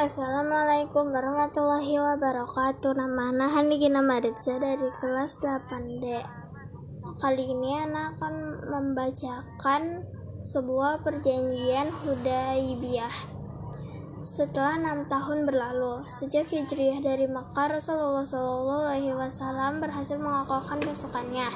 Assalamualaikum warahmatullahi wabarakatuh. Nama Ana Handiki nama Ritza dari kelas 8D Kali ini Ana akan membacakan sebuah perjanjian Hudaibiyah setelah enam tahun berlalu, sejak hijriah dari Mekah, Rasulullah Shallallahu Alaihi Wasallam berhasil mengokohkan pasukannya.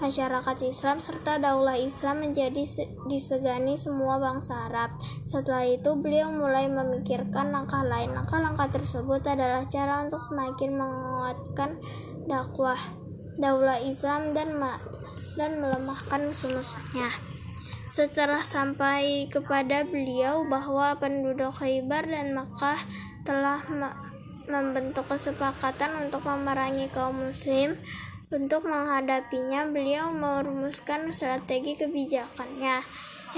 Masyarakat Islam serta daulah Islam menjadi disegani semua bangsa Arab. Setelah itu, beliau mulai memikirkan langkah lain. Langkah-langkah tersebut adalah cara untuk semakin menguatkan dakwah daulah Islam dan dan melemahkan musuh-musuhnya. Setelah sampai kepada beliau bahwa penduduk Khaybar dan Makkah telah membentuk kesepakatan untuk memerangi kaum muslim, untuk menghadapinya, beliau merumuskan strategi kebijakannya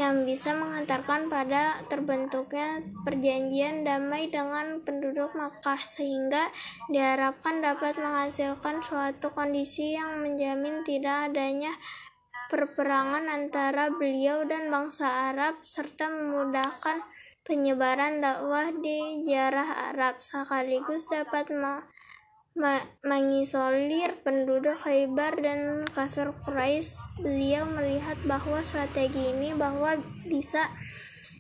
yang bisa menghantarkan pada terbentuknya perjanjian damai dengan penduduk Makkah sehingga diharapkan dapat menghasilkan suatu kondisi yang menjamin tidak adanya perperangan antara beliau dan bangsa Arab serta memudahkan penyebaran dakwah di jarah Arab sekaligus dapat mengisolir penduduk Khaybar dan kafir Quraisy. Beliau melihat bahwa strategi ini bahwa bisa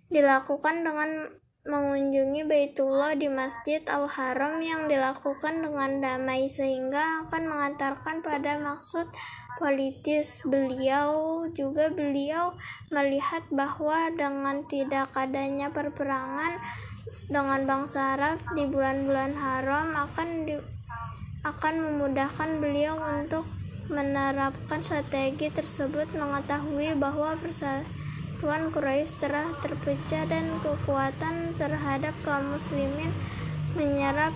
dilakukan dengan mengunjungi Baitullah di Masjid Al-Haram yang dilakukan dengan damai sehingga akan mengantarkan pada maksud politis. Beliau juga beliau melihat bahwa dengan tidak adanya perperangan dengan bangsa Arab di bulan-bulan haram akan di, akan memudahkan beliau untuk menerapkan strategi tersebut mengetahui bahwa persatuan Tuan Quraisy telah terpecah dan kekuatan terhadap kaum muslimin menyerap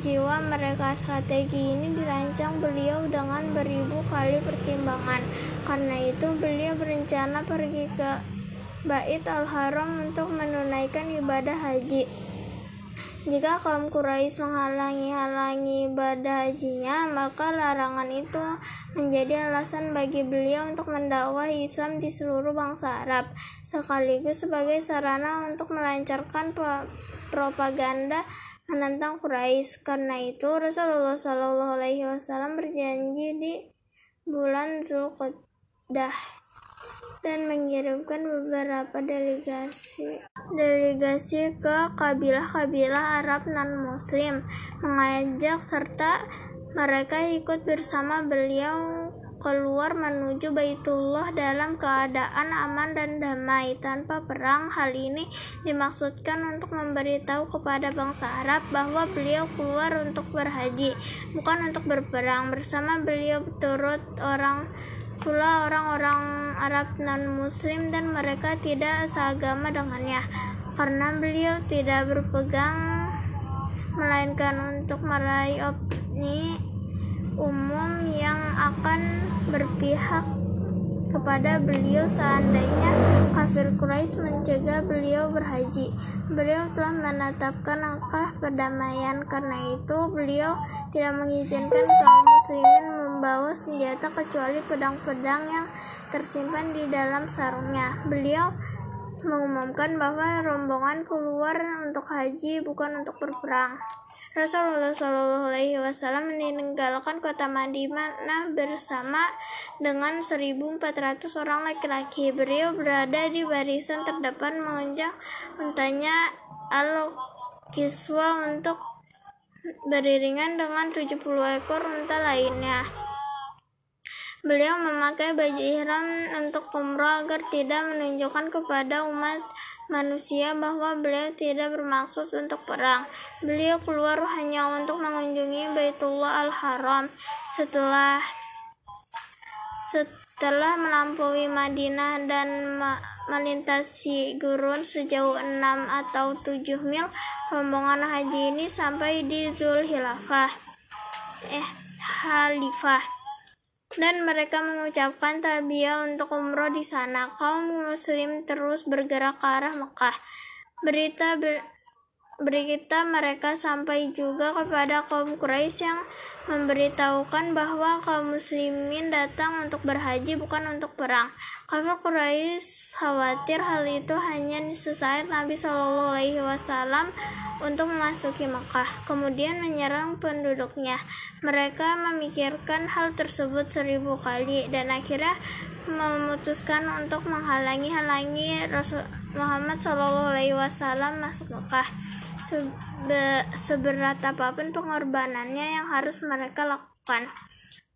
jiwa mereka. Strategi ini dirancang beliau dengan beribu kali pertimbangan. Karena itu beliau berencana pergi ke Bait Al-Haram untuk menunaikan ibadah haji. Jika kaum Quraisy menghalangi-halangi ibadah hajinya, maka larangan itu menjadi alasan bagi beliau untuk mendakwahi Islam di seluruh bangsa Arab, sekaligus sebagai sarana untuk melancarkan propaganda menentang Quraisy. Karena itu, Rasulullah Shallallahu Alaihi Wasallam berjanji di bulan Zulqa'dah dan mengirimkan beberapa delegasi delegasi ke kabilah-kabilah Arab non-Muslim, mengajak serta mereka ikut bersama beliau keluar menuju Baitullah dalam keadaan aman dan damai tanpa perang. Hal ini dimaksudkan untuk memberitahu kepada bangsa Arab bahwa beliau keluar untuk berhaji, bukan untuk berperang. Bersama beliau turut orang pula orang-orang Arab non-Muslim dan mereka tidak seagama dengannya karena beliau tidak berpegang melainkan untuk meraih opini umum yang akan berpihak kepada beliau seandainya kafir Quraisy mencegah beliau berhaji. Beliau telah menetapkan langkah perdamaian karena itu beliau tidak mengizinkan kaum muslimin membawa senjata kecuali pedang-pedang yang tersimpan di dalam sarungnya. Beliau mengumumkan bahwa rombongan keluar untuk haji bukan untuk berperang. Rasulullah Shallallahu Alaihi Wasallam meninggalkan kota Madinah bersama dengan 1.400 orang laki-laki. Beliau berada di barisan terdepan mengunjang untanya Al-Kiswa untuk beriringan dengan 70 ekor unta lainnya. Beliau memakai baju ihram untuk umroh agar tidak menunjukkan kepada umat manusia bahwa beliau tidak bermaksud untuk perang. Beliau keluar hanya untuk mengunjungi Baitullah Al-Haram. Setelah setelah melampaui Madinah dan melintasi gurun sejauh 6 atau 7 mil, rombongan haji ini sampai di Zulhilafah. Eh, Halifah dan mereka mengucapkan talbiyah untuk umroh di sana. Kaum muslim terus bergerak ke arah Mekah. Berita ber berita mereka sampai juga kepada kaum Quraisy yang memberitahukan bahwa kaum muslimin datang untuk berhaji bukan untuk perang. Kafir Quraisy khawatir hal itu hanya sesaat Nabi Shallallahu Alaihi Wasallam untuk memasuki Mekah, kemudian menyerang penduduknya. Mereka memikirkan hal tersebut seribu kali dan akhirnya memutuskan untuk menghalangi-halangi Rasul Muhammad Shallallahu Alaihi Wasallam masuk Mekah sebe seberat apa pun pengorbanannya yang harus mereka lakukan.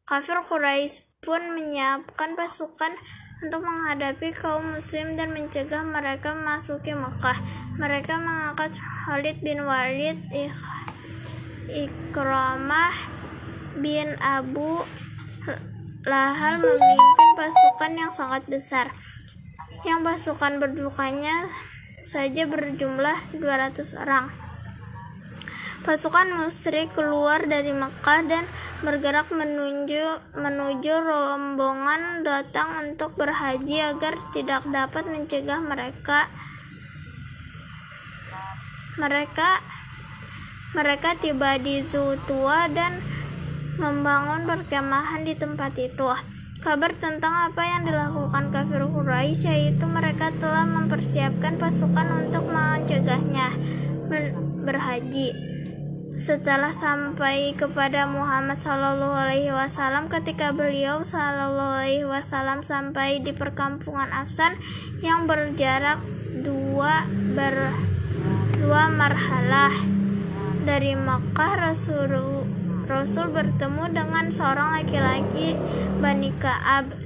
Kafir Quraisy pun menyiapkan pasukan untuk menghadapi kaum muslim dan mencegah mereka memasuki Mekah. Mereka mengangkat Khalid bin Walid, Ikramah bin Abu Lahal memimpin pasukan yang sangat besar. Yang pasukan berdukanya saja berjumlah 200 orang. Pasukan musyrik keluar dari Mekah dan bergerak menuju menuju rombongan datang untuk berhaji agar tidak dapat mencegah mereka mereka mereka tiba di Zutua dan membangun perkemahan di tempat itu. Kabar tentang apa yang dilakukan kafir Quraisy yaitu mereka telah mempersiapkan pasukan untuk mencegahnya berhaji. Setelah sampai kepada Muhammad Shallallahu Alaihi Wasallam ketika beliau Shallallahu Alaihi Wasallam sampai di perkampungan Afsan yang berjarak dua ber dua marhalah dari Makkah Rasul Rasul bertemu dengan seorang laki-laki Bani Kaab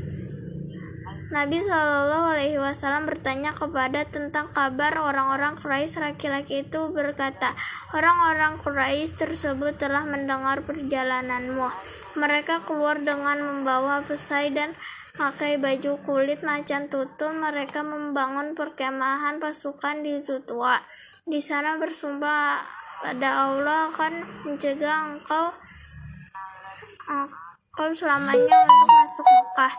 Nabi Shallallahu Alaihi Wasallam bertanya kepada tentang kabar orang-orang Quraisy. Laki-laki itu berkata, orang-orang Quraisy tersebut telah mendengar perjalananmu. Mereka keluar dengan membawa perisai dan pakai baju kulit macan tutul. Mereka membangun perkemahan pasukan di Zutua. Di sana bersumpah pada Allah akan mencegah engkau engkau selamanya untuk masuk Mekah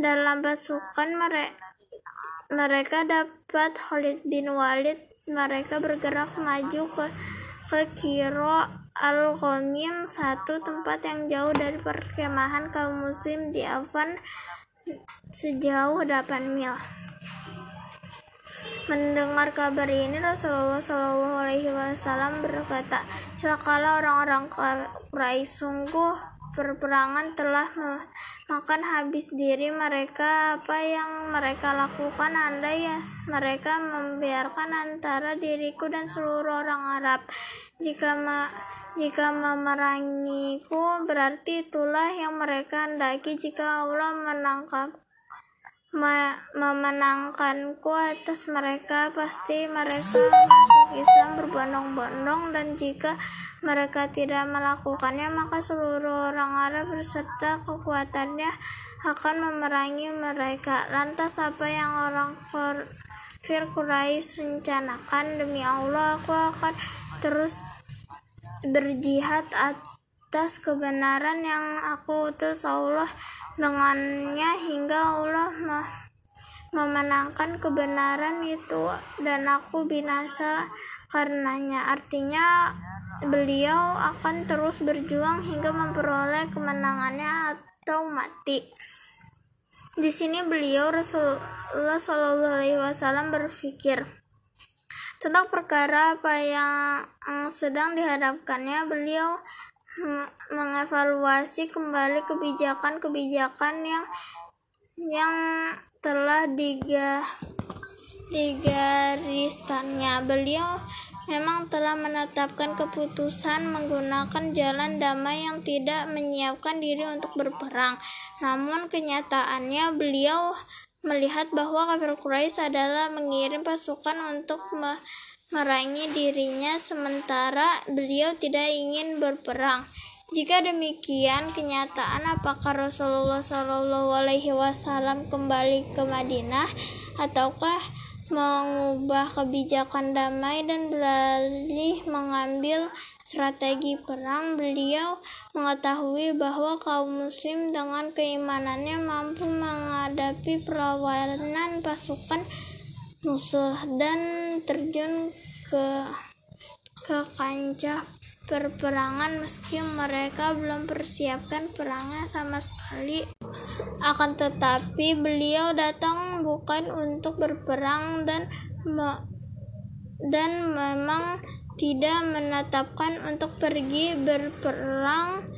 dalam pasukan mereka mereka dapat Khalid bin Walid. Mereka bergerak maju ke ke Kiro Al-Ghamim satu tempat yang jauh dari perkemahan kaum muslim di Afan sejauh 8 mil. Mendengar kabar ini Rasulullah Shallallahu Alaihi Wasallam berkata, celakalah orang-orang Quraisy sungguh perperangan telah makan habis diri mereka. Apa yang mereka lakukan andai ya mereka membiarkan antara diriku dan seluruh orang Arab. Jika ma jika memerangiku berarti itulah yang mereka hendaki. Jika Allah menangkap memenangkanku atas mereka pasti mereka masuk Islam berbondong-bondong dan jika mereka tidak melakukannya maka seluruh orang Arab beserta kekuatannya akan memerangi mereka. Lantas apa yang orang kafir Quraisy rencanakan? Demi Allah aku akan terus berjihad atas kebenaran yang aku utus Allah dengannya hingga Allah memenangkan kebenaran itu dan aku binasa karenanya. Artinya beliau akan terus berjuang hingga memperoleh kemenangannya atau mati. Di sini beliau Rasulullah Shallallahu Alaihi Wasallam berpikir tentang perkara apa yang sedang dihadapkannya. Beliau mengevaluasi kembali kebijakan-kebijakan yang yang telah diga, digariskannya. Beliau memang telah menetapkan keputusan menggunakan jalan damai yang tidak menyiapkan diri untuk berperang. Namun kenyataannya beliau melihat bahwa kafir Quraisy adalah mengirim pasukan untuk merangi dirinya sementara beliau tidak ingin berperang. Jika demikian kenyataan apakah Rasulullah Shallallahu Alaihi Wasallam kembali ke Madinah ataukah mengubah kebijakan damai dan beralih mengambil strategi perang beliau mengetahui bahwa kaum muslim dengan keimanannya mampu menghadapi perlawanan pasukan musuh dan terjun ke ke kancah perperangan meski mereka belum persiapkan perangnya sama sekali. Akan tetapi beliau datang bukan untuk berperang dan dan memang tidak menetapkan untuk pergi berperang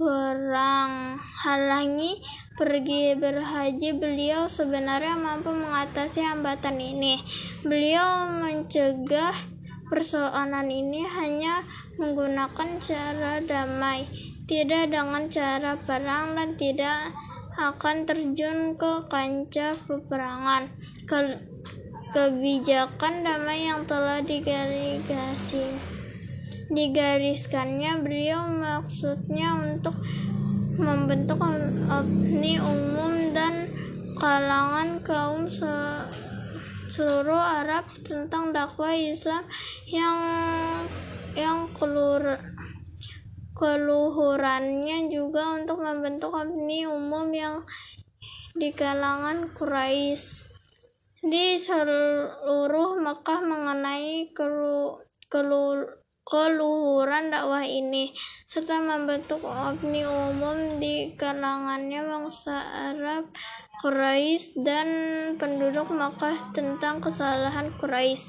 berperang. Halangi pergi berhaji. Beliau sebenarnya mampu mengatasi hambatan ini. Beliau mencegah persoalan ini hanya menggunakan cara damai, tidak dengan cara perang dan tidak akan terjun ke kancah peperangan. Ke kebijakan damai yang telah digariskan digariskannya beliau maksudnya untuk membentuk opini umum dan kalangan kaum se seluruh Arab tentang dakwah Islam yang yang kelur keluhurannya juga untuk membentuk opini umum yang di kalangan Quraisy. Di seluruh Mekah mengenai kelu, kelu, keluhuran dakwah ini serta membentuk opini umum di kalangannya bangsa Arab Quraisy dan penduduk Makkah tentang kesalahan Quraisy,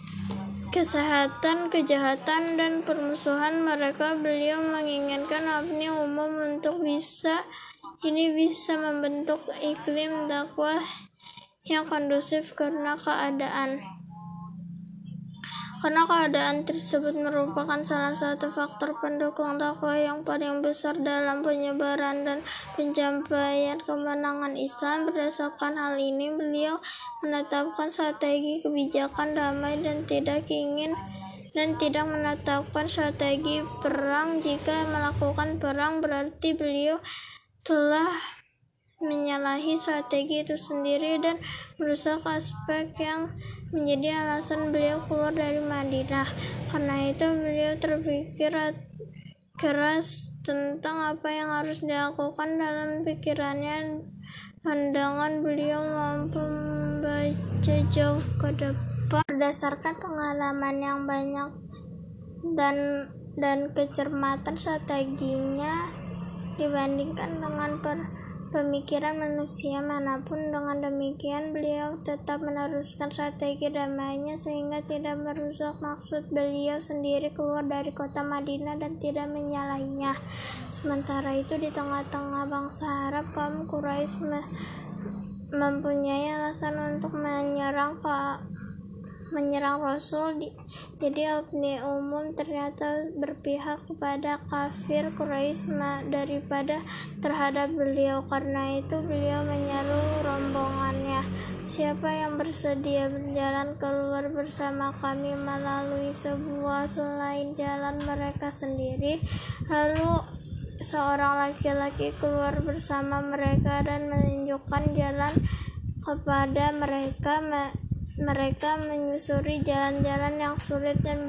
kesehatan, kejahatan, dan permusuhan mereka. Beliau menginginkan opini umum untuk bisa ini bisa membentuk iklim dakwah yang kondusif karena keadaan. Karena keadaan tersebut merupakan salah satu faktor pendukung dakwah yang paling besar dalam penyebaran dan pencapaian kemenangan Islam. Berdasarkan hal ini, beliau menetapkan strategi kebijakan damai dan tidak ingin dan tidak menetapkan strategi perang. Jika melakukan perang, berarti beliau telah menyalahi strategi itu sendiri dan merusak aspek yang menjadi alasan beliau keluar dari Madinah. Karena itu beliau terpikir keras tentang apa yang harus dilakukan dalam pikirannya. Pandangan beliau mampu membaca jauh ke depan berdasarkan pengalaman yang banyak dan dan kecermatan strateginya dibandingkan dengan per pemikiran manusia mana pun. Dengan demikian, beliau tetap meneruskan strategi damainya sehingga tidak merusak maksud beliau sendiri keluar dari kota Madinah dan tidak menyalahinya. Sementara itu, di tengah-tengah bangsa Arab, kaum Quraisy mempunyai alasan untuk menyerang ke menyerang Rasul jadi opini umum ternyata berpihak kepada kafir Quraisy daripada terhadap beliau. Karena itu beliau menyeru rombongannya. Siapa yang bersedia berjalan keluar bersama kami melalui sebuah selain jalan mereka sendiri? Lalu seorang laki-laki keluar bersama mereka dan menunjukkan jalan kepada mereka mereka menyusuri jalan-jalan yang sulit dan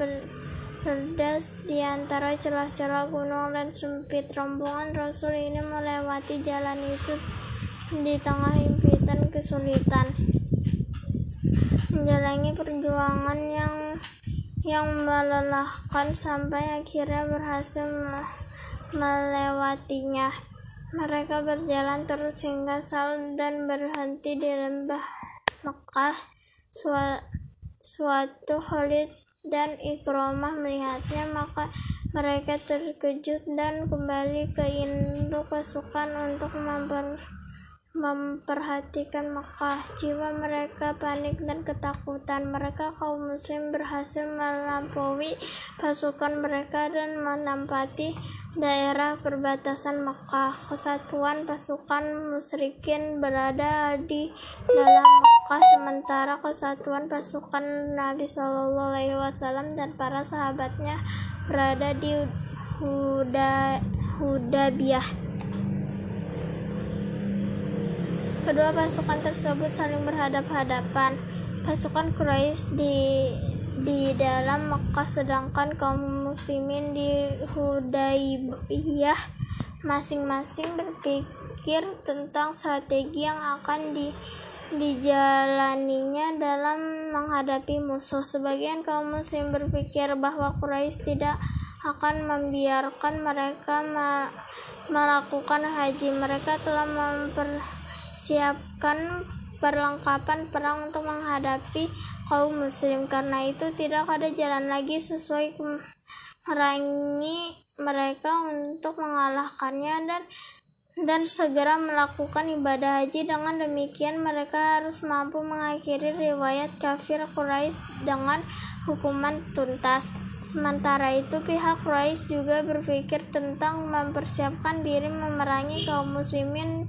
berdas di antara celah-celah gunung dan sempit. Rombongan Rasul ini melewati jalan itu di tengah impitan kesulitan. Menjalani perjuangan yang yang melelahkan sampai akhirnya berhasil melewatinya. Mereka berjalan terus hingga Sal dan berhenti di lembah Mekah suatu Khalid dan Ikramah melihatnya maka mereka terkejut dan kembali ke induk pasukan untuk memper memperhatikan Mekah. Jiwa mereka panik dan ketakutan. Mereka kaum muslim berhasil melampaui pasukan mereka dan menempati daerah perbatasan Mekah. Kesatuan pasukan musyrikin berada di dalam Mekah sementara kesatuan pasukan Nabi Shallallahu alaihi wasallam dan para sahabatnya berada di Huda Hudaybiyah. Kedua pasukan tersebut saling berhadap-hadapan. Pasukan Quraisy di di dalam Mekah sedangkan kaum muslimin di Hudaybiyah masing-masing berpikir tentang strategi yang akan di dijalaninya dalam menghadapi musuh. Sebagian kaum muslim berpikir bahwa Quraisy tidak akan membiarkan mereka melakukan haji. Mereka telah mempersiapkan perlengkapan perang untuk menghadapi kaum muslim. Karena itu tidak ada jalan lagi sesuai merangi mereka untuk mengalahkannya dan dan segera melakukan ibadah haji. Dengan demikian, mereka harus mampu mengakhiri riwayat kafir Quraisy dengan hukuman tuntas. Sementara itu, pihak Quraisy juga berpikir tentang mempersiapkan diri memerangi kaum muslimin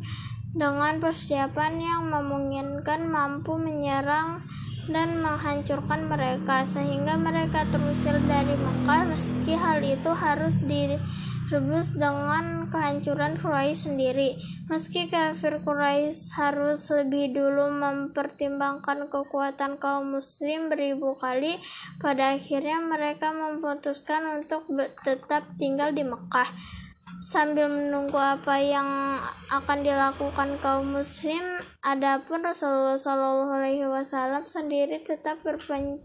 dengan persiapan yang memungkinkan mampu menyerang dan menghancurkan mereka sehingga mereka terusir dari Mekah. Meski hal itu harus direbus dengan kehancuran Quraisy sendiri. Meski kafir Quraisy harus lebih dulu mempertimbangkan kekuatan kaum muslim beribu kali pada akhirnya mereka memutuskan untuk tetap tinggal di Mekah sambil menunggu apa yang akan dilakukan kaum muslim adapun Rasulullah Shallallahu Alaihi Wasallam sendiri tetap berpen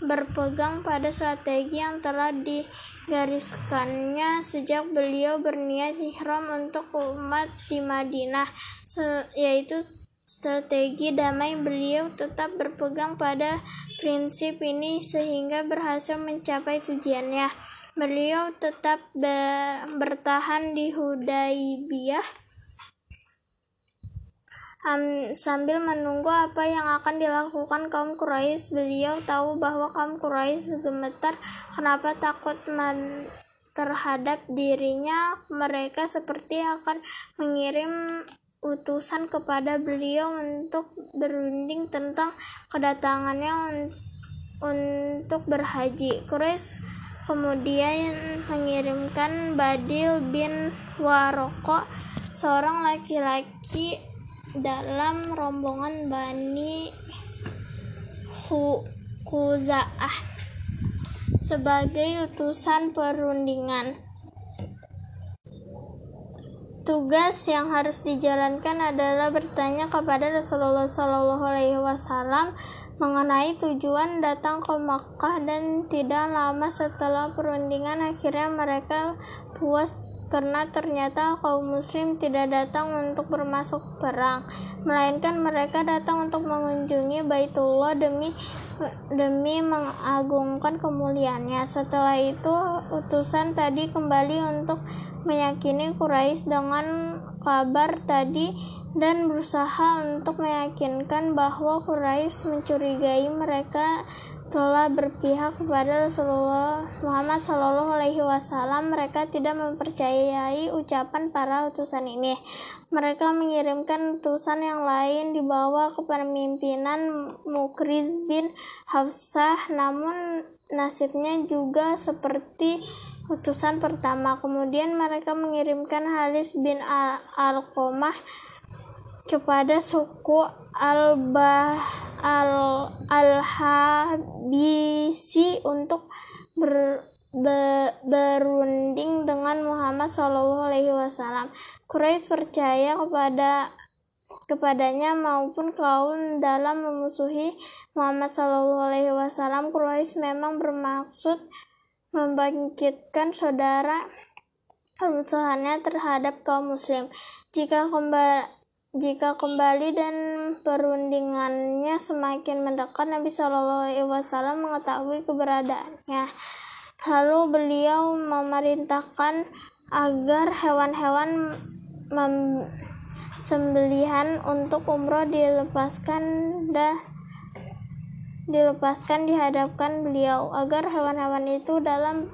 berpegang pada strategi yang telah digariskannya sejak beliau berniat ihram untuk umat di Madinah yaitu strategi damai beliau tetap berpegang pada prinsip ini sehingga berhasil mencapai tujuannya Beliau tetap be bertahan di Hudaybiyah um, sambil menunggu apa yang akan dilakukan kaum Quraisy. Beliau tahu bahwa kaum Quraisy gemetar kenapa takut men terhadap dirinya. Mereka seperti akan mengirim utusan kepada beliau untuk berunding tentang kedatangannya un untuk berhaji. Quraisy kemudian mengirimkan Badil bin Waroko seorang laki-laki dalam rombongan Bani Khuza'ah sebagai utusan perundingan. Tugas yang harus dijalankan adalah bertanya kepada Rasulullah Shallallahu Alaihi Wasallam mengenai tujuan datang ke Makkah dan tidak lama setelah perundingan akhirnya mereka puas karena ternyata kaum muslim tidak datang untuk bermasuk perang melainkan mereka datang untuk mengunjungi Baitullah demi demi mengagungkan kemuliaannya. Setelah itu utusan tadi kembali untuk meyakini Quraisy dengan kabar tadi dan berusaha untuk meyakinkan bahwa Quraisy mencurigai mereka telah berpihak kepada Rasulullah Muhammad Shallallahu Alaihi Wasallam. Mereka tidak mempercayai ucapan para utusan ini. Mereka mengirimkan utusan yang lain di bawah kepemimpinan Mukriz bin Hafsah, namun nasibnya juga seperti utusan pertama. Kemudian mereka mengirimkan Halis bin Al-Qomah kepada suku Al-Bah Al-Habisi untuk ber, be, berunding dengan Muhammad Wasallam. Quraisy percaya kepada kepadanya maupun kaum dalam memusuhi Muhammad Shallallahu Alaihi Wasallam. Quraisy memang bermaksud membangkitkan saudara permusuhannya terhadap kaum muslim. Jika kembali jika kembali dan perundingannya semakin mendekat, Nabi Shallallahu Alaihi Wasallam mengetahui keberadaannya. Lalu beliau memerintahkan agar hewan-hewan sembelihan untuk umroh dilepaskan dah dilepaskan dihadapkan beliau agar hewan-hewan itu dalam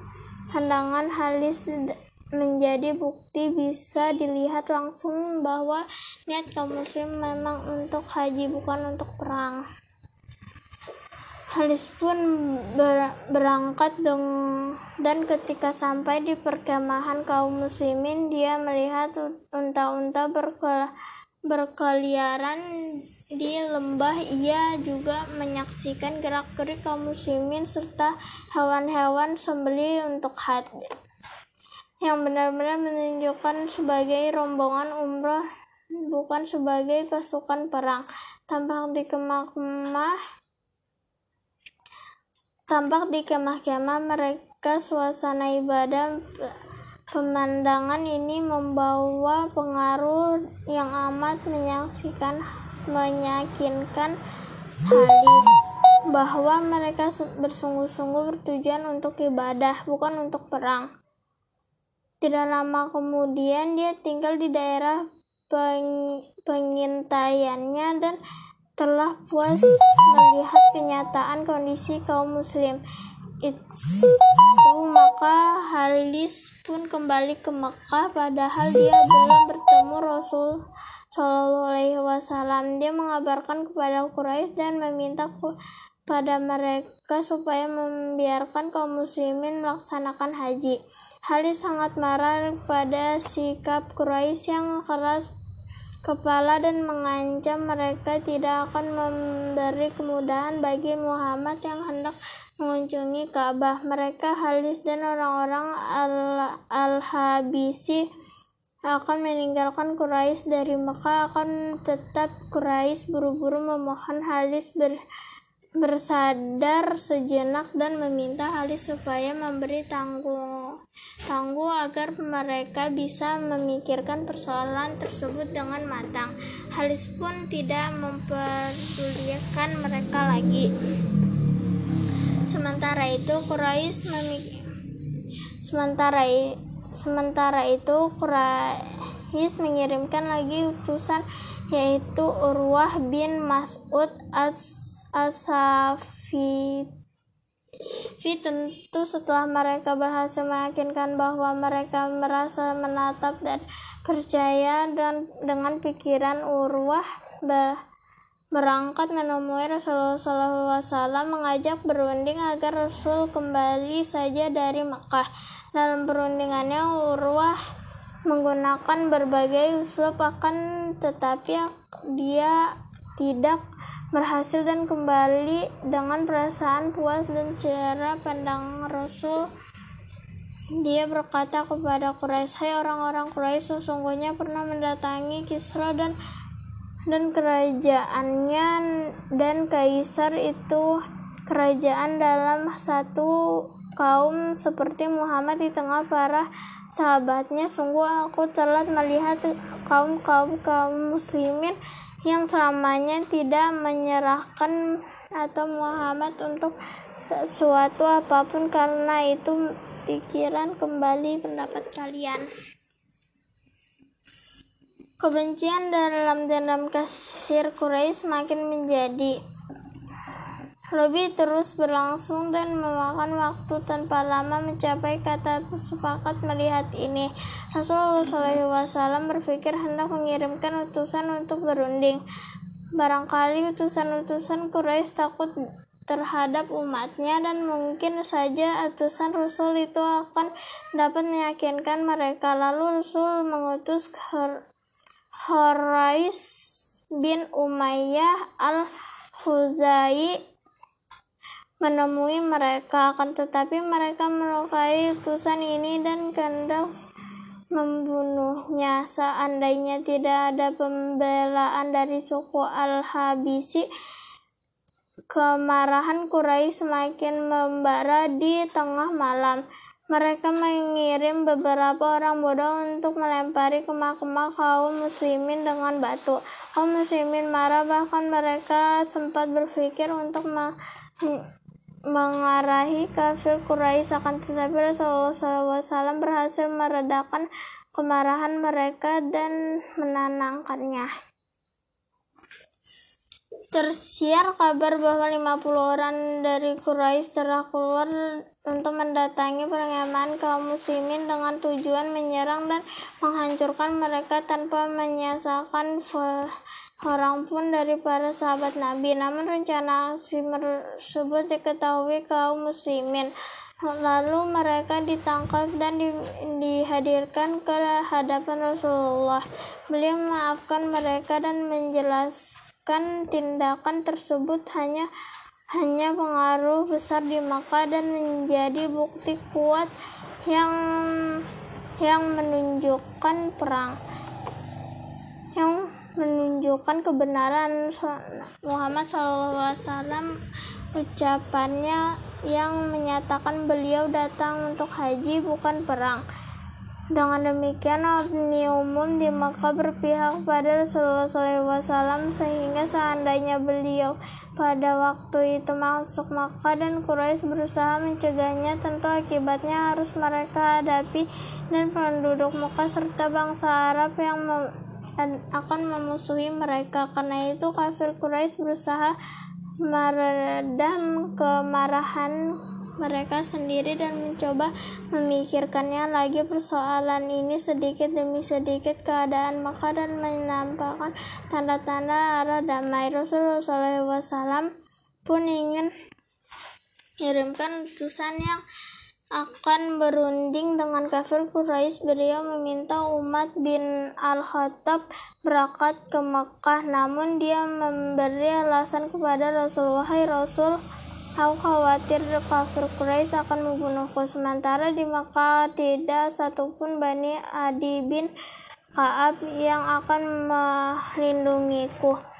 pandangan halis menjadi bukti bisa dilihat langsung bahwa niat kaum muslim memang untuk haji bukan untuk perang. Halis pun ber berangkat dong. Dan ketika sampai di perkemahan kaum muslimin dia melihat unta-unta berkel berkeliaran di lembah. Ia juga menyaksikan gerak-gerik kaum muslimin serta hewan-hewan sembeli untuk haji yang benar-benar menunjukkan sebagai rombongan umroh bukan sebagai pasukan perang. Tampak di kemah-kemah tampak di kemah-kemah mereka suasana ibadah pemandangan ini membawa pengaruh yang amat menyaksikan menyakinkan hadis bahwa mereka bersungguh-sungguh bertujuan untuk ibadah bukan untuk perang tidak lama kemudian dia tinggal di daerah peng pengintaiannya dan telah puas melihat kenyataan kondisi kaum muslim itu maka Halis pun kembali ke Mekah padahal dia belum bertemu Rasul Shallallahu Alaihi Wasallam. Dia mengabarkan kepada Quraisy dan meminta pada mereka supaya membiarkan kaum muslimin melaksanakan haji. Halis sangat marah pada sikap Quraisy yang keras kepala dan mengancam mereka tidak akan memberi kemudahan bagi Muhammad yang hendak mengunjungi Ka'bah. Mereka Halis dan orang-orang Al-Habisi akan meninggalkan Quraisy dari Mekah akan tetap Quraisy buru-buru memohon Halis ber bersadar sejenak dan meminta Halis supaya memberi tangguh tangguh agar mereka bisa memikirkan persoalan tersebut dengan matang. Halis pun tidak memperdulikan mereka lagi. Sementara itu Quraisy sementara sementara itu Quraisy mengirimkan lagi utusan yaitu Urwah bin Mas'ud as Asafi tentu setelah mereka berhasil meyakinkan bahwa mereka merasa menatap dan percaya dan dengan pikiran Urwah berangkat menemui Rasulullah SAW mengajak berunding agar Rasul kembali saja dari Mekah. Dalam perundingannya Urwah menggunakan berbagai usul akan tetapi dia tidak berhasil dan kembali dengan perasaan puas dan cara pandang Rasul dia berkata kepada Quraisy, "Hai orang-orang Quraisy, sesungguhnya pernah mendatangi Kisra dan dan kerajaannya dan kaisar itu kerajaan dalam satu kaum seperti Muhammad di tengah para sahabatnya. Sungguh aku telah melihat kaum-kaum kaum muslimin yang selamanya tidak menyerahkan atau Muhammad untuk sesuatu apa pun karena itu pikiran kembali pendapat kalian. Kebencian dalam dendam kasir Quraisy semakin menjadi lebih terus berlangsung dan memakan waktu tanpa lama mencapai kata sepakat melihat ini. Rasulullah SAW berpikir hendak mengirimkan utusan untuk berunding. Barangkali utusan-utusan Quraisy takut terhadap umatnya dan mungkin saja utusan Rasul itu akan dapat meyakinkan mereka. Lalu Rasul mengutus Horais bin Umayyah al-Huzai menemui mereka akan tetapi mereka melukai utusan ini dan kendak membunuhnya seandainya tidak ada pembelaan dari suku Al-Habisi kemarahan Quraisy semakin membara di tengah malam mereka mengirim beberapa orang bodoh untuk melempari kemah-kemah kaum muslimin dengan batu. Kaum muslimin marah bahkan mereka sempat berpikir untuk mengarahi kafir Quraisy akan tetapi Rasulullah SAW berhasil meredakan kemarahan mereka dan menenangkannya. Tersiar kabar bahwa 50 orang dari Quraisy telah keluar untuk mendatangi perkemahan kaum muslimin dengan tujuan menyerang dan menghancurkan mereka tanpa menyisakan orang pun dari para sahabat Nabi. Namun rencana aksi tersebut diketahui kaum muslimin. Lalu mereka ditangkap dan di, dihadirkan ke hadapan Rasulullah. Beliau memaafkan mereka dan menjelaskan tindakan tersebut hanya hanya pengaruh besar di Makkah dan menjadi bukti kuat yang yang menunjukkan perang menunjukkan kebenaran Muhammad SAW ucapannya yang menyatakan beliau datang untuk haji bukan perang. Dengan demikian opini umum di Makkah berpihak pada Rasulullah SAW sehingga seandainya beliau pada waktu itu masuk Makkah dan Quraisy berusaha mencegahnya tentu akibatnya harus mereka hadapi dan penduduk Makkah serta bangsa Arab yang akan memusuhi mereka. Karena itu kafir Quraisy berusaha meredam kemarahan mereka sendiri dan mencoba memikirkannya lagi. Persoalan ini sedikit demi sedikit keadaan maka dan menampakkan tanda-tanda arah damai Rasulullah SAW pun ingin kirimkan utusan yang akan berunding dengan kafir Quraisy beliau meminta umat bin Al-Khattab berangkat ke Mekah namun dia memberi alasan kepada Rasulullah Rasul Aku khawatir kafir Quraisy akan membunuhku. Sementara di Makkah tidak satupun Bani Adi bin Kaab yang akan melindungiku.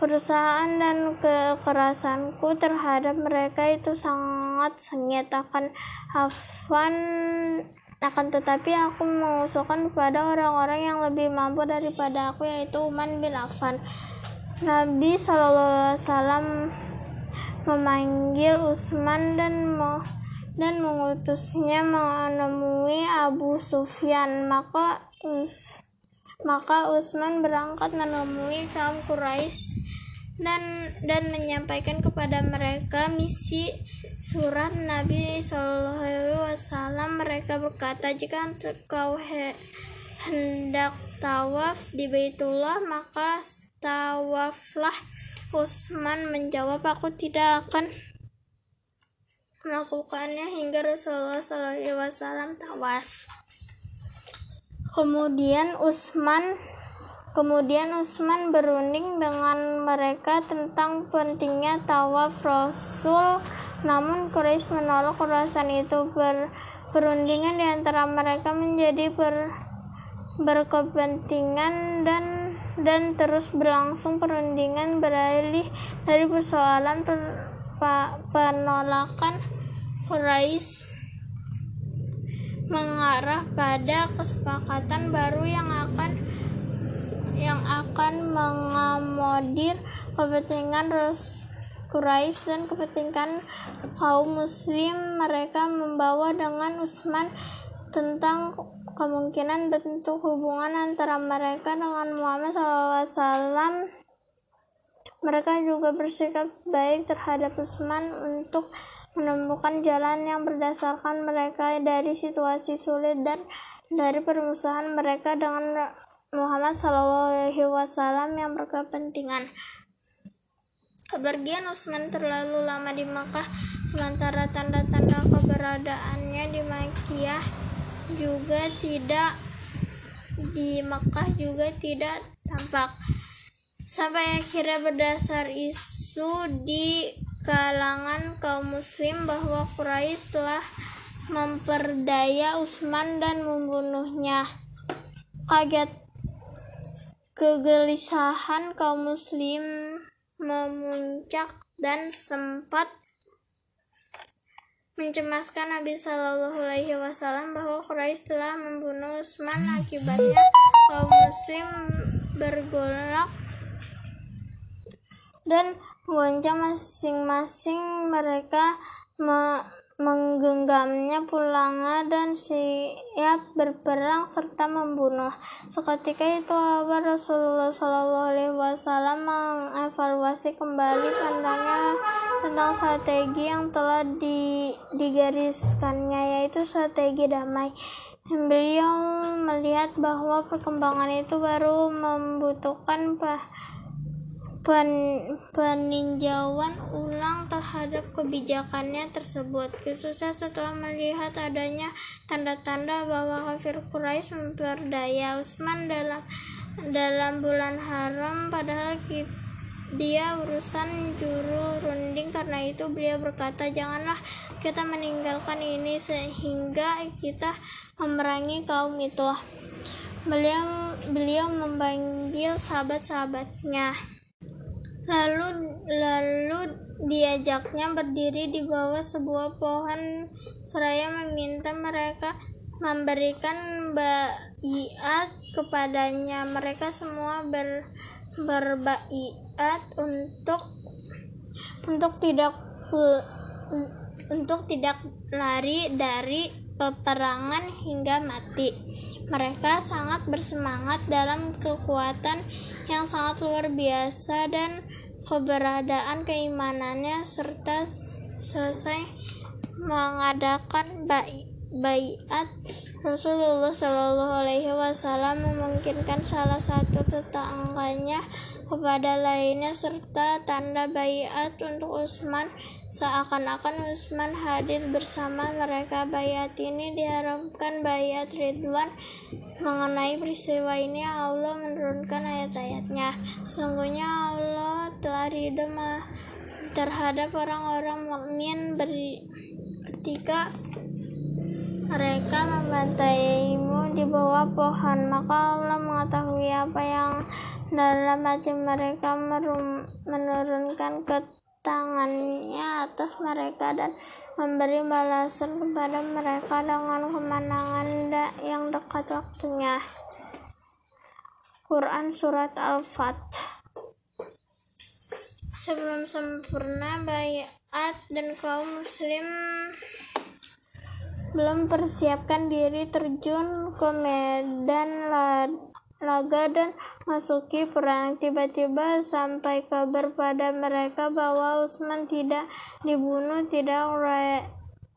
Perusahaan dan kekerasanku terhadap mereka itu sangat sengit akan Hafan akan tetapi aku mengusulkan kepada orang-orang yang lebih mampu daripada aku yaitu Uman bin Affan. Nabi Shallallahu Alaihi Wasallam memanggil Utsman dan mau dan mengutusnya menemui Abu Sufyan maka maka Utsman berangkat menemui kaum Quraisy dan dan menyampaikan kepada mereka misi surat Nabi Shallallahu Wasallam mereka berkata jika kau hendak tawaf di Baitullah maka tawaflah Utsman menjawab, aku tidak akan melakukannya hingga Rasulullah SAW tawaf. Kemudian Utsman Kemudian Utsman berunding dengan mereka tentang pentingnya tawaf Rasul, namun Quraisy menolak ulasan itu. Ber, perundingan di antara mereka menjadi ber, berkepentingan dan dan terus berlangsung perundingan beralih dari persoalan per, pa, penolakan Quraisy mengarah pada kesepakatan baru yang akan yang akan mengamodir kepentingan Quraisy dan kepentingan kaum muslim mereka membawa dengan Utsman tentang kemungkinan bentuk hubungan antara mereka dengan Muhammad SAW. Mereka juga bersikap baik terhadap Utsman untuk menemukan jalan yang berdasarkan mereka dari situasi sulit dan dari permusuhan mereka dengan Muhammad SAW yang berkepentingan. Kepergian Utsman terlalu lama di Makkah, sementara tanda-tanda keberadaannya di Makkiyah juga tidak di Mekah juga tidak tampak sampai akhirnya berdasar isu di kalangan kaum muslim bahwa Quraisy telah memperdaya Utsman dan membunuhnya. Kaget. Kegelisahan kaum muslim memuncak dan sempat mencemaskan Nabi Shallallahu Alaihi Wasallam bahwa Quraisy telah membunuh Utsman. Akibatnya kaum Muslim bergolak dan menggoncang masing-masing mereka me menggenggamnya pulangnya dan siap berperang serta membunuh. Seketika itu kabar Rasulullah Shallallahu Alaihi Wasallam mengevaluasi kembali pandangnya tentang strategi yang telah di, digariskannya yaitu strategi damai. Beliau melihat bahwa perkembangan itu baru membutuhkan pen, peninjauan ulang terhadap kebijakannya tersebut, khususnya setelah melihat adanya tanda-tanda bahwa kafir Quraisy memperdaya Utsman dalam dalam bulan haram padahal dia urusan juru runding karena itu beliau berkata janganlah kita meninggalkan ini sehingga kita memerangi kaum itu beliau beliau memanggil sahabat-sahabatnya. Lalu lalu diajaknya berdiri di bawah sebuah pohon seraya meminta mereka memberikan baiat kepadanya. Mereka semua ber, berbaiat untuk untuk tidak untuk tidak lari dari peperangan hingga mati. Mereka sangat bersemangat dalam kekuatan yang sangat luar biasa dan keberadaan keimanannya serta selesai mengadakan baiat Rasulullah Shallallahu Alaihi Wasallam memungkinkan salah satu tetangganya kepada lainnya serta tanda bayat untuk Utsman seakan-akan Utsman hadir bersama mereka. Bayat ini diharapkan bayat Ridwan. Mengenai peristiwa ini Allah menurunkan ayat-ayatnya. Sungguhnya Allah telah ridho terhadap orang-orang mukmin. Ketika mereka membantaimu di bawah pohon, maka Allah mengetahui apa yang dalam hati mereka menurunkan ke tangannya atas mereka dan memberi balasan kepada mereka dengan kemenangan yang dekat waktunya. Quran Surat Al-Fat Sebelum sempurna bayat dan kaum muslim belum persiapkan diri terjun ke medan laga dan masuki perang. Tiba-tiba sampai kabar pada mereka bahwa Utsman tidak dibunuh. Tidak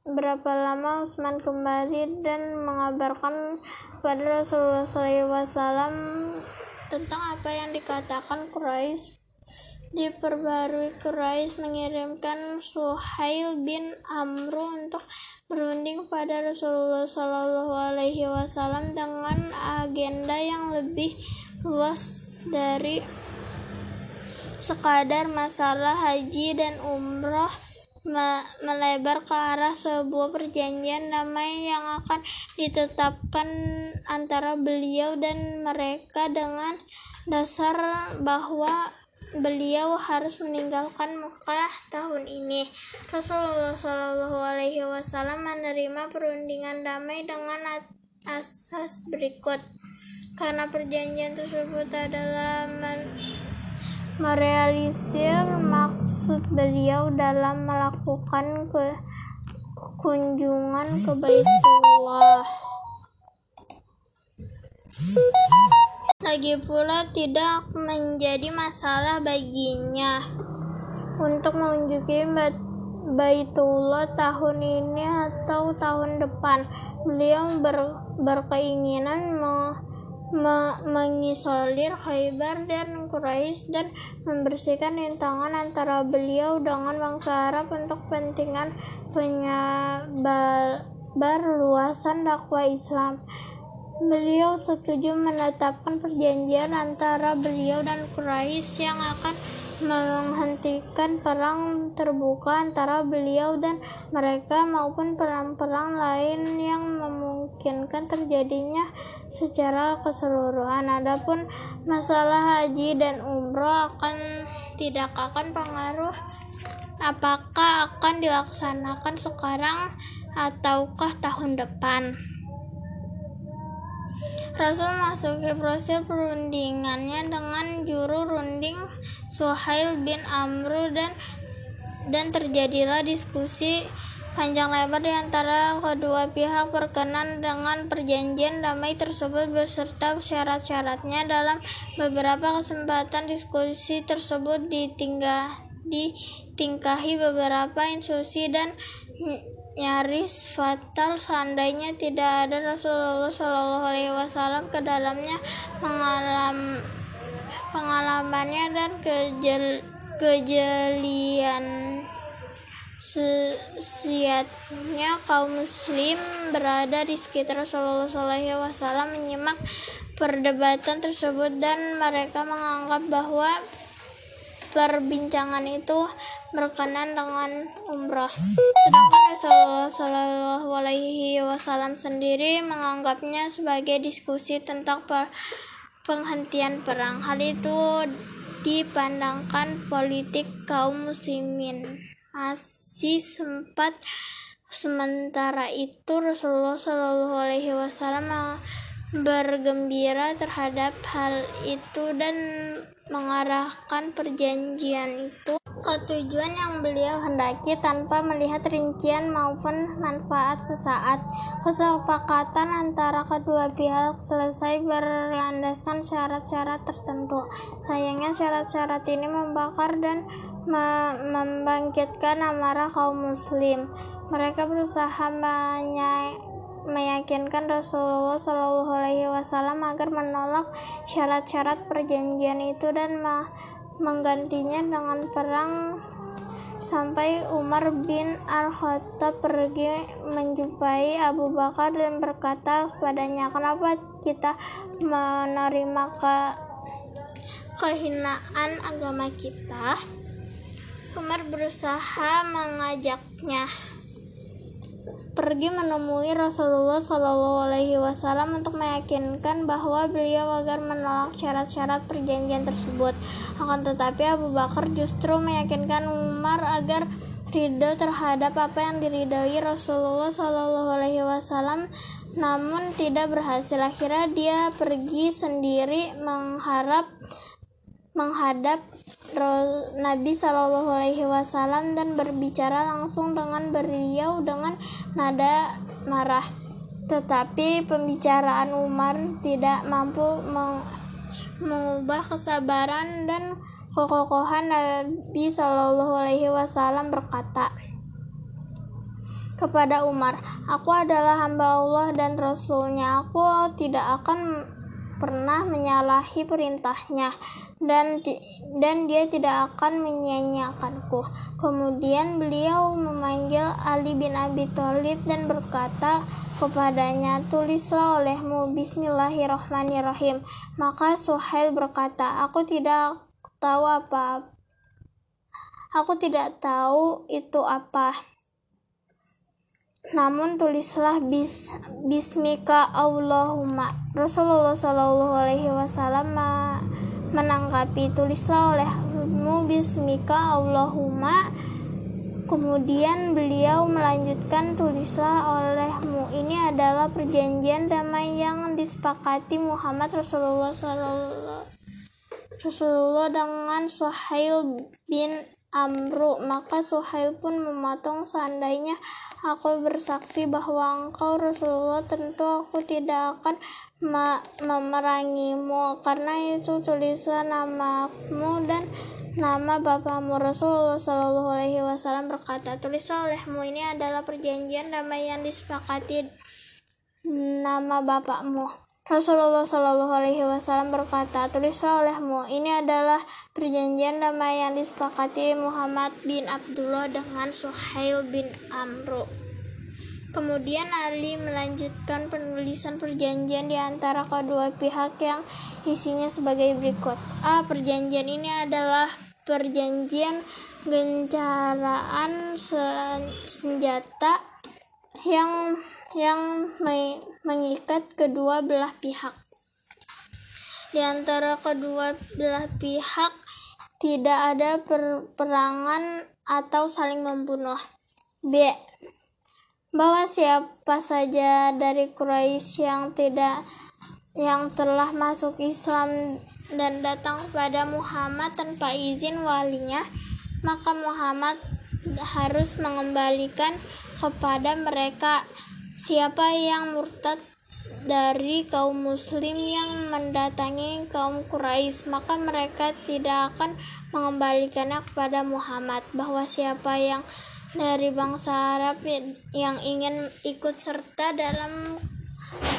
berapa lama Utsman kembali dan mengabarkan kepada Rasulullah SAW tentang apa yang dikatakan Quraisy diperbarui Quraisy mengirimkan Suhail bin Amru untuk berunding pada Rasulullah Shallallahu Alaihi Wasallam dengan agenda yang lebih luas dari sekadar masalah haji dan umroh melebar ke arah sebuah perjanjian damai yang akan ditetapkan antara beliau dan mereka dengan dasar bahwa beliau harus meninggalkan Mekah tahun ini. Rasulullah Shallallahu Alaihi Wasallam menerima perundingan damai dengan asas berikut. Karena perjanjian tersebut adalah merealisir maksud beliau dalam melakukan ke kunjungan ke Baitullah. Lagi pula tidak menjadi masalah baginya untuk mengunjungi Baitullah tahun ini atau tahun depan. Beliau ber, berkeinginan me, me, mengisolir Khaybar dan Quraisy dan membersihkan rintangan antara beliau dengan bangsa Arab untuk kepentingan penyebar luasan dakwah Islam. Beliau setuju menetapkan perjanjian antara beliau dan Quraisy yang akan menghentikan perang terbuka antara beliau dan mereka maupun perang-perang lain yang memungkinkan terjadinya secara keseluruhan. Adapun masalah haji dan umroh akan tidak akan pengaruh apakah akan dilaksanakan sekarang ataukah tahun depan. Rasul memasuki proses perundingannya dengan juru runding Suhail bin Amr dan dan terjadilah diskusi panjang lebar di antara kedua pihak berkenan dengan perjanjian damai tersebut beserta syarat-syaratnya dalam beberapa kesempatan diskusi tersebut ditinggal ditingkahi beberapa instruksi dan nyaris fatal. Seandainya tidak ada Rasulullah Shallallahu Alaihi Wasallam ke dalamnya mengalam pengalamannya dan kejel, kejelian siatnya kaum muslim berada di sekitar Rasulullah Shallallahu Wasallam menyimak perdebatan tersebut dan mereka menganggap bahwa perbincangan itu berkenan dengan umrah. Sedangkan Rasulullah Shallallahu Alaihi Wasallam sendiri menganggapnya sebagai diskusi tentang per penghentian perang. Hal itu dipandangkan politik kaum muslimin masih sempat sementara itu Rasulullah Shallallahu Alaihi Wasallam bergembira terhadap hal itu dan mengarahkan perjanjian itu ke tujuan yang beliau hendaki tanpa melihat rincian maupun manfaat sesaat. Kesepakatan antara kedua pihak selesai berlandaskan syarat-syarat tertentu. Sayangnya syarat-syarat ini membakar dan me membangkitkan amarah kaum muslim. Mereka berusaha meyakinkan Rasulullah Shallallahu Alaihi Wasallam agar menolak syarat-syarat perjanjian itu dan menggantinya dengan perang sampai Umar bin Al-Khattab pergi menjumpai Abu Bakar dan berkata kepadanya, "Kenapa kita menerima ke kehinaan agama kita?" Umar berusaha mengajaknya pergi menemui Rasulullah Shallallahu Alaihi Wasallam untuk meyakinkan bahwa beliau agar menolak syarat-syarat perjanjian tersebut. Akan tetapi Abu Bakar justru meyakinkan Umar agar ridho terhadap apa yang diridhoi Rasulullah Shallallahu Alaihi Wasallam, namun tidak berhasil. Akhirnya dia pergi sendiri mengharap menghadap Nabi Shallallahu Alaihi Wasallam dan berbicara langsung dengan beliau dengan nada marah. Tetapi pembicaraan Umar tidak mampu meng mengubah kesabaran dan kekokohan Nabi Shallallahu Alaihi Wasallam berkata kepada Umar, "Aku adalah hamba Allah dan Rasulnya. Aku tidak akan pernah menyalahi perintahnya dan dan dia tidak akan menyia-nyiakanku. Kemudian beliau memanggil Ali bin Abi Thalib dan berkata kepadanya, "Tulislah olehmu Bismillahirrahmanirrahim." Maka Suhail berkata, "Aku tidak tahu apa. Aku tidak tahu itu apa." Namun tulislah bis, bismika Allahumma. Rasulullah Shallallahu Alaihi Wasallam menanggapi tulislah olehmu bismika Allahumma. Kemudian beliau melanjutkan tulislah olehmu. Ini adalah perjanjian damai yang disepakati Muhammad Rasulullah Shallallahu Rasulullah dengan Suhail bin Amru, maka Suhail pun memotong seandainya aku bersaksi bahwa engkau Rasulullah tentu aku tidak akan memerangimu karena itu tulisan namamu dan nama bapamu. Rasulullah Shallallahu Alaihi Wasallam berkata tulislah olehmu ini adalah perjanjian damai yang disepakati nama bapakmu Rasulullah Shallallahu Alaihi Wasallam berkata, tulislah olehmu, ini adalah perjanjian damai yang disepakati Muhammad bin Abdullah dengan Suhail bin Amru. Kemudian Ali melanjutkan penulisan perjanjian di antara kedua pihak yang isinya sebagai berikut. A. Perjanjian ini adalah perjanjian gencaraan senjata yang yang mengikat kedua belah pihak. Di antara kedua belah pihak tidak ada peperangan atau saling membunuh. B. Bahwa siapa saja dari Quraisy yang tidak yang telah masuk Islam dan datang kepada Muhammad tanpa izin walinya, maka Muhammad harus mengembalikan kepada mereka Siapa yang murtad dari kaum muslim yang mendatangi kaum Quraisy? Maka mereka tidak akan mengembalikannya kepada Muhammad. Bahwa siapa yang dari bangsa Arab yang ingin ikut serta dalam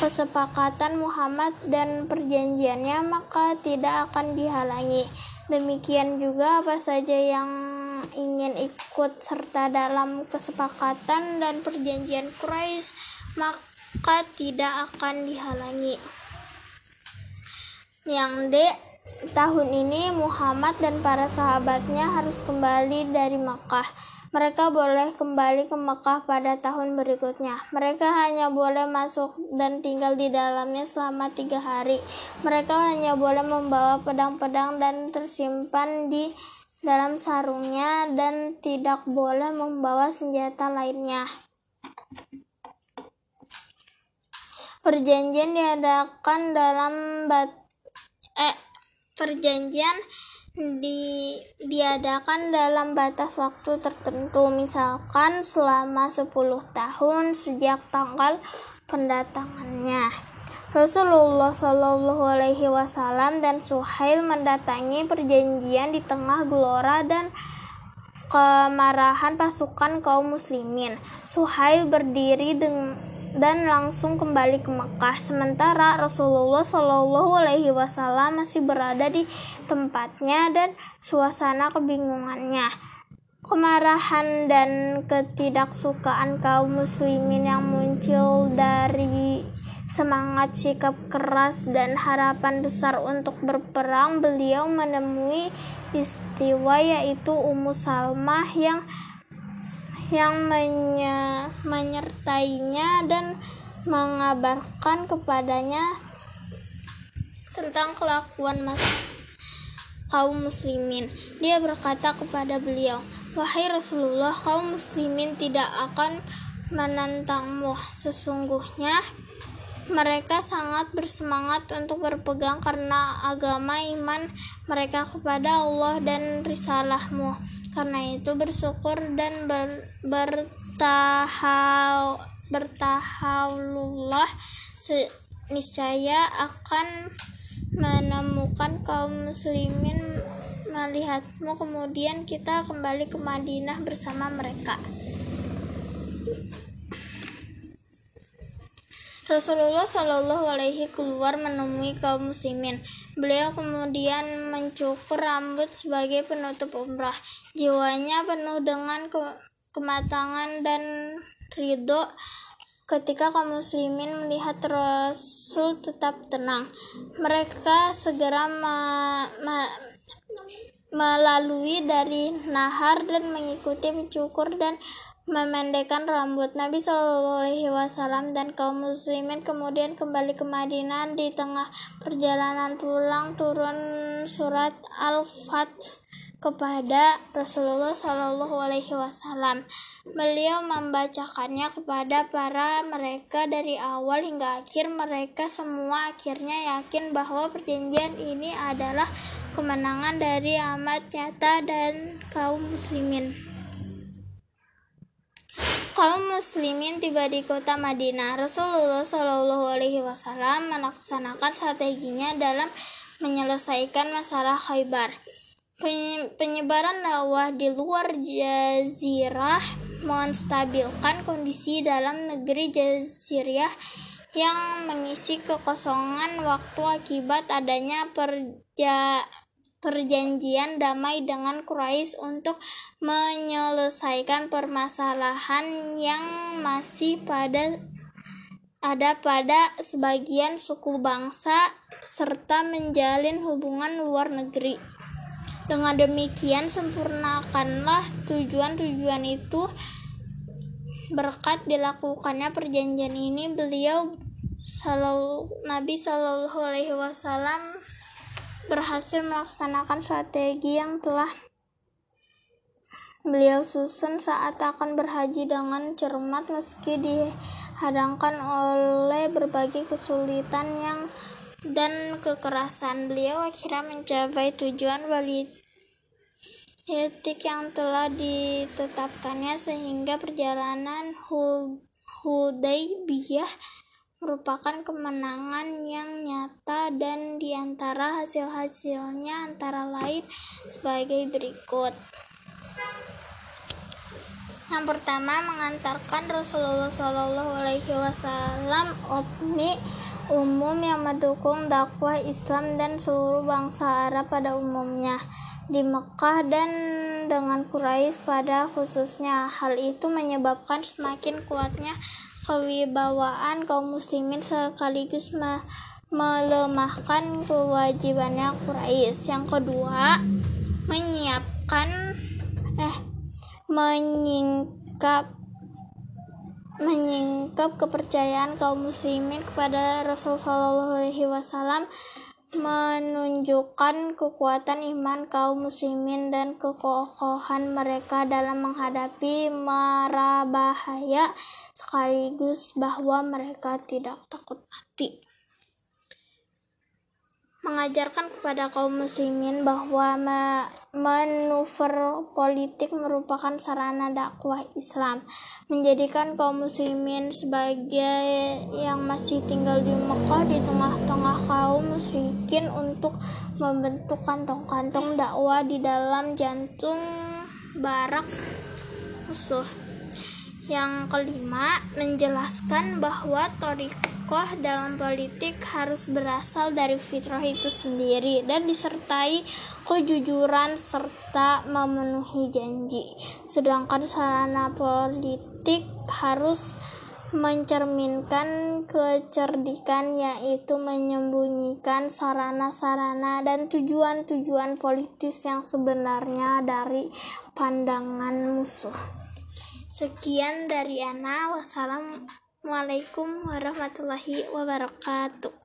kesepakatan Muhammad dan perjanjiannya maka tidak akan dihalangi. Demikian juga apa saja yang ingin ikut serta dalam kesepakatan dan perjanjian Quraisy maka tidak akan dihalangi. Yang D tahun ini Muhammad dan para sahabatnya harus kembali dari Makkah. Mereka boleh kembali ke Mekah pada tahun berikutnya. Mereka hanya boleh masuk dan tinggal di dalamnya selama tiga hari. Mereka hanya boleh membawa pedang-pedang dan tersimpan di dalam sarungnya dan tidak boleh membawa senjata lainnya. Perjanjian diadakan dalam bat eh perjanjian di, diadakan dalam batas waktu tertentu misalkan selama 10 tahun sejak tanggal pendatangannya Rasulullah Shallallahu Alaihi Wasallam dan Suhail mendatangi perjanjian di tengah gelora dan kemarahan pasukan kaum muslimin. Suhail berdiri dan langsung kembali ke Mekah. Sementara Rasulullah Shallallahu Alaihi Wasallam masih berada di tempatnya dan suasana kebingungannya. Kemarahan dan ketidaksukaan kaum muslimin yang muncul dari semangat sikap keras dan harapan besar untuk berperang, beliau menemui istiwa yaitu Ummu Salmah yang yang menye, menyertainya dan mengabarkan kepadanya tentang kelakuan mas kaum muslimin. Dia berkata kepada beliau, "Wahai Rasulullah, kaum muslimin tidak akan menantangmu. Sesungguhnya mereka sangat bersemangat untuk berpegang karena agama iman mereka kepada Allah dan risalahmu. Karena itu bersyukur dan ber, bertahau bertahallullah niscaya akan menemukan kaum muslimin melihatmu kemudian kita kembali ke Madinah bersama mereka Rasulullah Shallallahu Alaihi keluar menemui kaum muslimin. Beliau kemudian mencukur rambut sebagai penutup umrah. Jiwanya penuh dengan ke kematangan dan ridho ketika kaum muslimin melihat Rasul tetap tenang. Mereka segera me, me, melalui dari nahar dan mengikuti mencukur dan memendekkan rambut Nabi Shallallahu Alaihi Wasallam dan kaum muslimin kemudian kembali ke Madinah di tengah perjalanan pulang turun surat Al-Fat kepada Rasulullah Shallallahu Alaihi Wasallam. Beliau membacakannya kepada para mereka dari awal hingga akhir. Mereka semua akhirnya yakin bahwa perjanjian ini adalah kemenangan dari amat nyata dan kaum muslimin. Kaum muslimin tiba di kota Madinah. Rasulullah Shallallahu Alaihi Wasallam melaksanakan strateginya dalam menyelesaikan masalah Khaybar. Penyebaran dakwah di luar jazirah menstabilkan kondisi dalam negeri jazirah yang mengisi kekosongan waktu akibat adanya perja perjanjian damai dengan Quraisy untuk menyelesaikan permasalahan yang masih pada ada pada sebagian suku bangsa serta menjalin hubungan luar negeri. Dengan demikian sempurnakanlah tujuan-tujuan itu berkat dilakukannya perjanjian ini beliau Nabi Shallallahu Alaihi Wasallam berhasil melaksanakan strategi yang telah beliau susun saat akan berhaji dengan cermat meski dihadangkan oleh berbagai kesulitan yang dan kekerasan. Beliau akhirnya mencapai tujuan politik yang telah ditetapkannya sehingga perjalanan Hudaybiyah merupakan kemenangan yang nyata dan di antara hasil-hasilnya antara lain sebagai berikut. Yang pertama mengantarkan Rasulullah Shallallahu Alaihi Wasallam opini umum yang mendukung dakwah Islam dan seluruh bangsa Arab pada umumnya di Mekah dan dengan Quraisy pada khususnya. Hal itu menyebabkan semakin kuatnya kewibawaan kaum muslimin sekaligus melemahkan kewajibannya Quraisy. Yang kedua, menyiapkan eh menyingkap menyingkap kepercayaan kaum muslimin kepada Rasulullah SAW menunjukkan kekuatan iman kaum muslimin dan kekokohan mereka dalam menghadapi mara bahaya sekaligus bahwa mereka tidak takut mati. Mengajarkan kepada kaum muslimin bahwa manuver politik merupakan sarana dakwah Islam, menjadikan kaum muslimin sebagai yang masih tinggal di Mekah di tengah-tengah kaum musyrikin untuk membentuk kantong-kantong dakwah di dalam jantung barak musuh. Yang kelima, menjelaskan bahwa torikoh dalam politik harus berasal dari fitrah itu sendiri dan disertai kejujuran serta memenuhi janji. Sedangkan sarana politik harus mencerminkan kecerdikan yaitu menyembunyikan sarana-sarana dan tujuan-tujuan politis yang sebenarnya dari pandangan musuh. Sekian dari Ana. Wassalamualaikum warahmatullahi wabarakatuh.